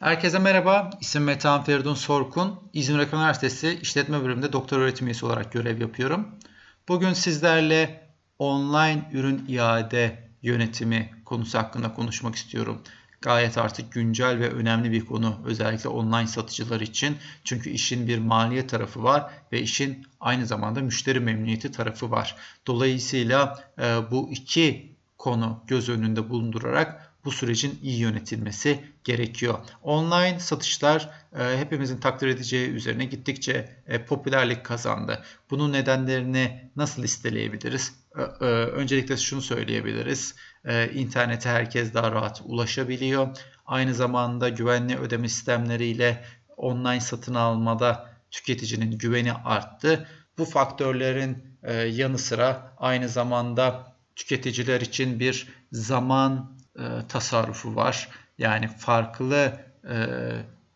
Herkese merhaba. İsim Metehan Feridun Sorkun. İzmir Üniversitesi İşletme Bölümünde doktor öğretim üyesi olarak görev yapıyorum. Bugün sizlerle online ürün iade yönetimi konusu hakkında konuşmak istiyorum. Gayet artık güncel ve önemli bir konu özellikle online satıcılar için. Çünkü işin bir maliye tarafı var ve işin aynı zamanda müşteri memnuniyeti tarafı var. Dolayısıyla e, bu iki konu göz önünde bulundurarak bu sürecin iyi yönetilmesi gerekiyor. Online satışlar e, hepimizin takdir edeceği üzerine gittikçe e, popülerlik kazandı. Bunun nedenlerini nasıl listeleyebiliriz? E, e, öncelikle şunu söyleyebiliriz. E, internete herkes daha rahat ulaşabiliyor. Aynı zamanda güvenli ödeme sistemleriyle online satın almada tüketicinin güveni arttı. Bu faktörlerin e, yanı sıra aynı zamanda tüketiciler için bir zaman e, tasarrufu var. Yani farklı e,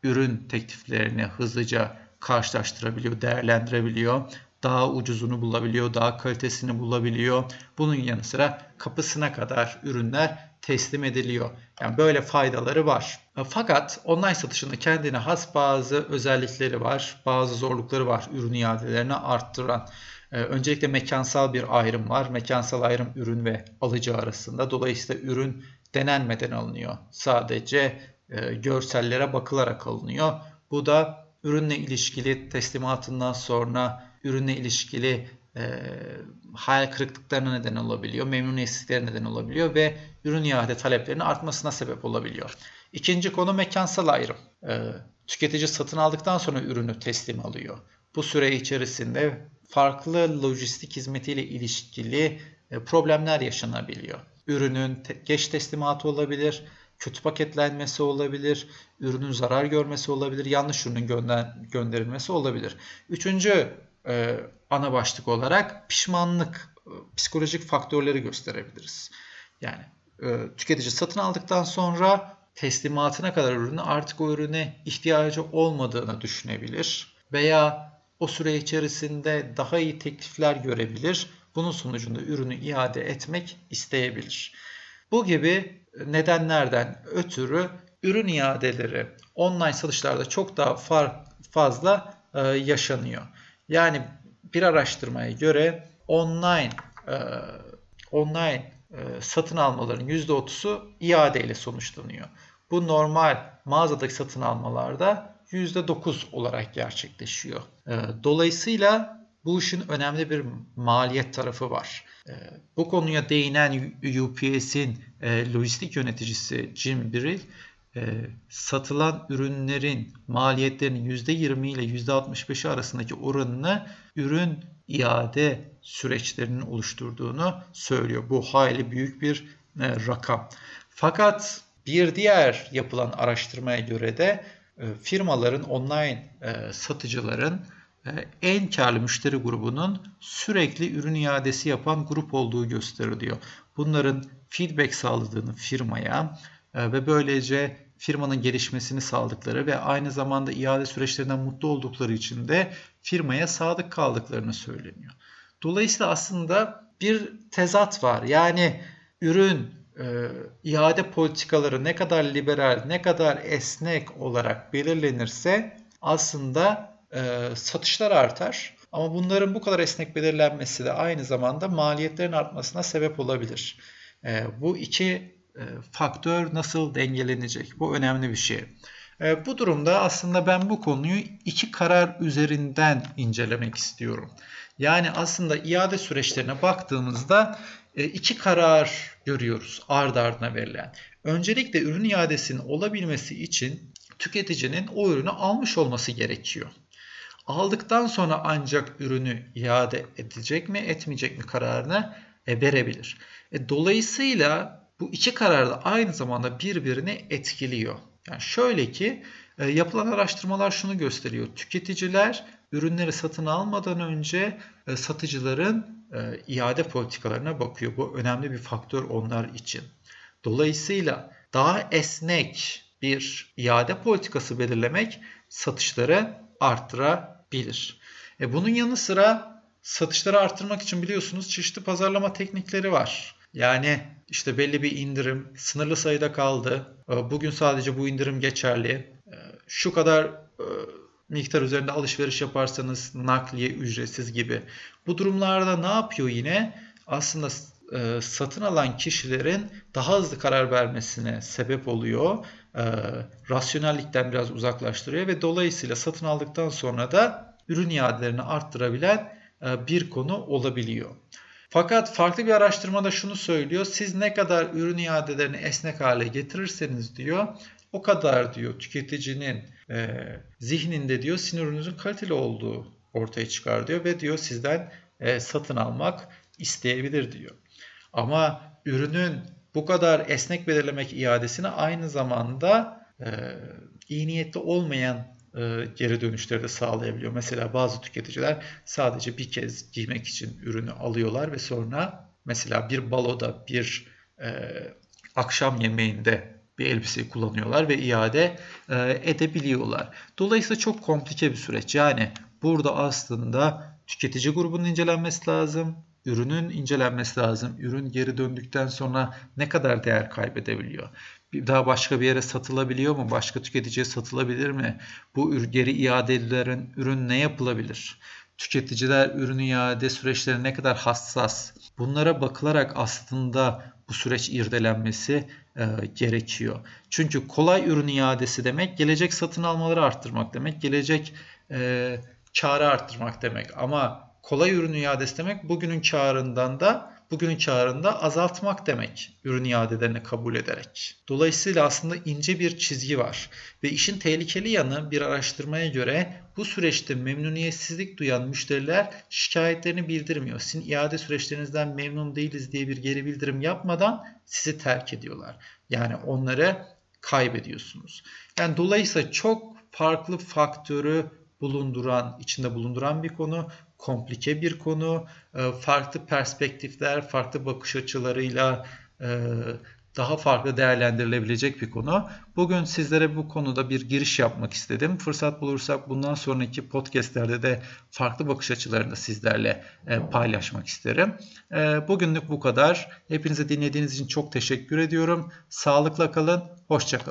ürün tekliflerini hızlıca karşılaştırabiliyor, değerlendirebiliyor. Daha ucuzunu bulabiliyor, daha kalitesini bulabiliyor. Bunun yanı sıra kapısına kadar ürünler teslim ediliyor. Yani böyle faydaları var. E, fakat online satışında kendine has bazı özellikleri var, bazı zorlukları var ürün iadelerini arttıran. E, öncelikle mekansal bir ayrım var. Mekansal ayrım ürün ve alıcı arasında. Dolayısıyla ürün denenmeden alınıyor. Sadece e, görsellere bakılarak alınıyor. Bu da ürünle ilişkili teslimatından sonra ürünle ilişkili e, hayal kırıklıklarına neden olabiliyor, memnuniyetsizliklere neden olabiliyor ve ürün iade taleplerinin artmasına sebep olabiliyor. İkinci konu mekansal ayrım. E, tüketici satın aldıktan sonra ürünü teslim alıyor. Bu süre içerisinde farklı lojistik hizmetiyle ilişkili e, problemler yaşanabiliyor ürünün geç teslimatı olabilir, kötü paketlenmesi olabilir, ürünün zarar görmesi olabilir, yanlış ürünün gönder gönderilmesi olabilir. Üçüncü e, ana başlık olarak pişmanlık, e, psikolojik faktörleri gösterebiliriz. Yani e, tüketici satın aldıktan sonra teslimatına kadar ürünü artık o ürüne ihtiyacı olmadığını düşünebilir veya o süre içerisinde daha iyi teklifler görebilir bunun sonucunda ürünü iade etmek isteyebilir. Bu gibi nedenlerden ötürü ürün iadeleri online satışlarda çok daha fazla e, yaşanıyor. Yani bir araştırmaya göre online e, online e, satın almaların %30'u iade ile sonuçlanıyor. Bu normal mağazadaki satın almalarda %9 olarak gerçekleşiyor. Dolayısıyla bu işin önemli bir maliyet tarafı var. Ee, bu konuya değinen UPS'in e, lojistik yöneticisi Jim Brill, e, satılan ürünlerin maliyetlerinin %20 ile %65'i arasındaki oranını ürün iade süreçlerinin oluşturduğunu söylüyor. Bu hayli büyük bir e, rakam. Fakat bir diğer yapılan araştırmaya göre de firmaların online satıcıların en karlı müşteri grubunun sürekli ürün iadesi yapan grup olduğu gösteriliyor. Bunların feedback sağladığını firmaya e, ve böylece firmanın gelişmesini sağladıkları ve aynı zamanda iade süreçlerinden mutlu oldukları için de firmaya sadık kaldıklarını söyleniyor. Dolayısıyla aslında bir tezat var. Yani ürün e, iade politikaları ne kadar liberal, ne kadar esnek olarak belirlenirse aslında e, satışlar artar. Ama bunların bu kadar esnek belirlenmesi de aynı zamanda maliyetlerin artmasına sebep olabilir. E, bu iki e, faktör nasıl dengelenecek? Bu önemli bir şey. E, bu durumda aslında ben bu konuyu iki karar üzerinden incelemek istiyorum. Yani aslında iade süreçlerine baktığımızda e, iki karar görüyoruz ard ardına verilen. Öncelikle ürün iadesinin olabilmesi için tüketicinin o ürünü almış olması gerekiyor. Aldıktan sonra ancak ürünü iade edecek mi etmeyecek mi kararını e, verebilir. E, dolayısıyla bu iki karar da aynı zamanda birbirini etkiliyor. Yani şöyle ki e, yapılan araştırmalar şunu gösteriyor. Tüketiciler ürünleri satın almadan önce e, satıcıların e, iade politikalarına bakıyor. Bu önemli bir faktör onlar için. Dolayısıyla daha esnek bir iade politikası belirlemek satışları arttırabilir. E bunun yanı sıra satışları arttırmak için biliyorsunuz çeşitli pazarlama teknikleri var. Yani işte belli bir indirim sınırlı sayıda kaldı. E, Bugün sadece bu indirim geçerli. E, Şu kadar e, miktar üzerinde alışveriş yaparsanız nakliye ücretsiz gibi. Bu durumlarda ne yapıyor yine? Aslında e, satın alan kişilerin daha hızlı karar vermesine sebep oluyor. E, rasyonellikten biraz uzaklaştırıyor ve dolayısıyla satın aldıktan sonra da ürün iadelerini arttırabilen e, bir konu olabiliyor. Fakat farklı bir araştırmada şunu söylüyor. Siz ne kadar ürün iadelerini esnek hale getirirseniz diyor o kadar diyor tüketicinin e, zihninde diyor sizin ürününüzün kaliteli olduğu ortaya çıkar diyor ve diyor sizden e, satın almak isteyebilir diyor. Ama ürünün bu kadar esnek belirlemek iadesini aynı zamanda e, iyi niyetli olmayan e, geri dönüşleri de sağlayabiliyor. Mesela bazı tüketiciler sadece bir kez giymek için ürünü alıyorlar ve sonra mesela bir baloda, bir e, akşam yemeğinde bir elbiseyi kullanıyorlar ve iade e, edebiliyorlar. Dolayısıyla çok komplike bir süreç. Yani burada aslında tüketici grubunun incelenmesi lazım, ürünün incelenmesi lazım. Ürün geri döndükten sonra ne kadar değer kaybedebiliyor? Bir daha başka bir yere satılabiliyor mu? Başka tüketiciye satılabilir mi? Bu geri iade edilen ürün ne yapılabilir? Tüketiciler ürün iade süreçleri ne kadar hassas? Bunlara bakılarak aslında bu süreç irdelenmesi e, gerekiyor. Çünkü kolay ürün iadesi demek gelecek satın almaları arttırmak demek, gelecek e, karı arttırmak demek. Ama kolay ürün iadesi demek bugünün karından da bugünün karında azaltmak demek ürün iadelerini kabul ederek. Dolayısıyla aslında ince bir çizgi var ve işin tehlikeli yanı bir araştırmaya göre bu süreçte memnuniyetsizlik duyan müşteriler şikayetlerini bildirmiyor. Sizin iade süreçlerinizden memnun değiliz diye bir geri bildirim yapmadan sizi terk ediyorlar. Yani onları kaybediyorsunuz. Yani dolayısıyla çok farklı faktörü bulunduran, içinde bulunduran bir konu, komplike bir konu, e, farklı perspektifler, farklı bakış açılarıyla e, daha farklı değerlendirilebilecek bir konu. Bugün sizlere bu konuda bir giriş yapmak istedim. Fırsat bulursak bundan sonraki podcastlerde de farklı bakış açılarını sizlerle e, paylaşmak isterim. Bugünlük bu kadar. Hepinize dinlediğiniz için çok teşekkür ediyorum. Sağlıkla kalın, hoşçakalın.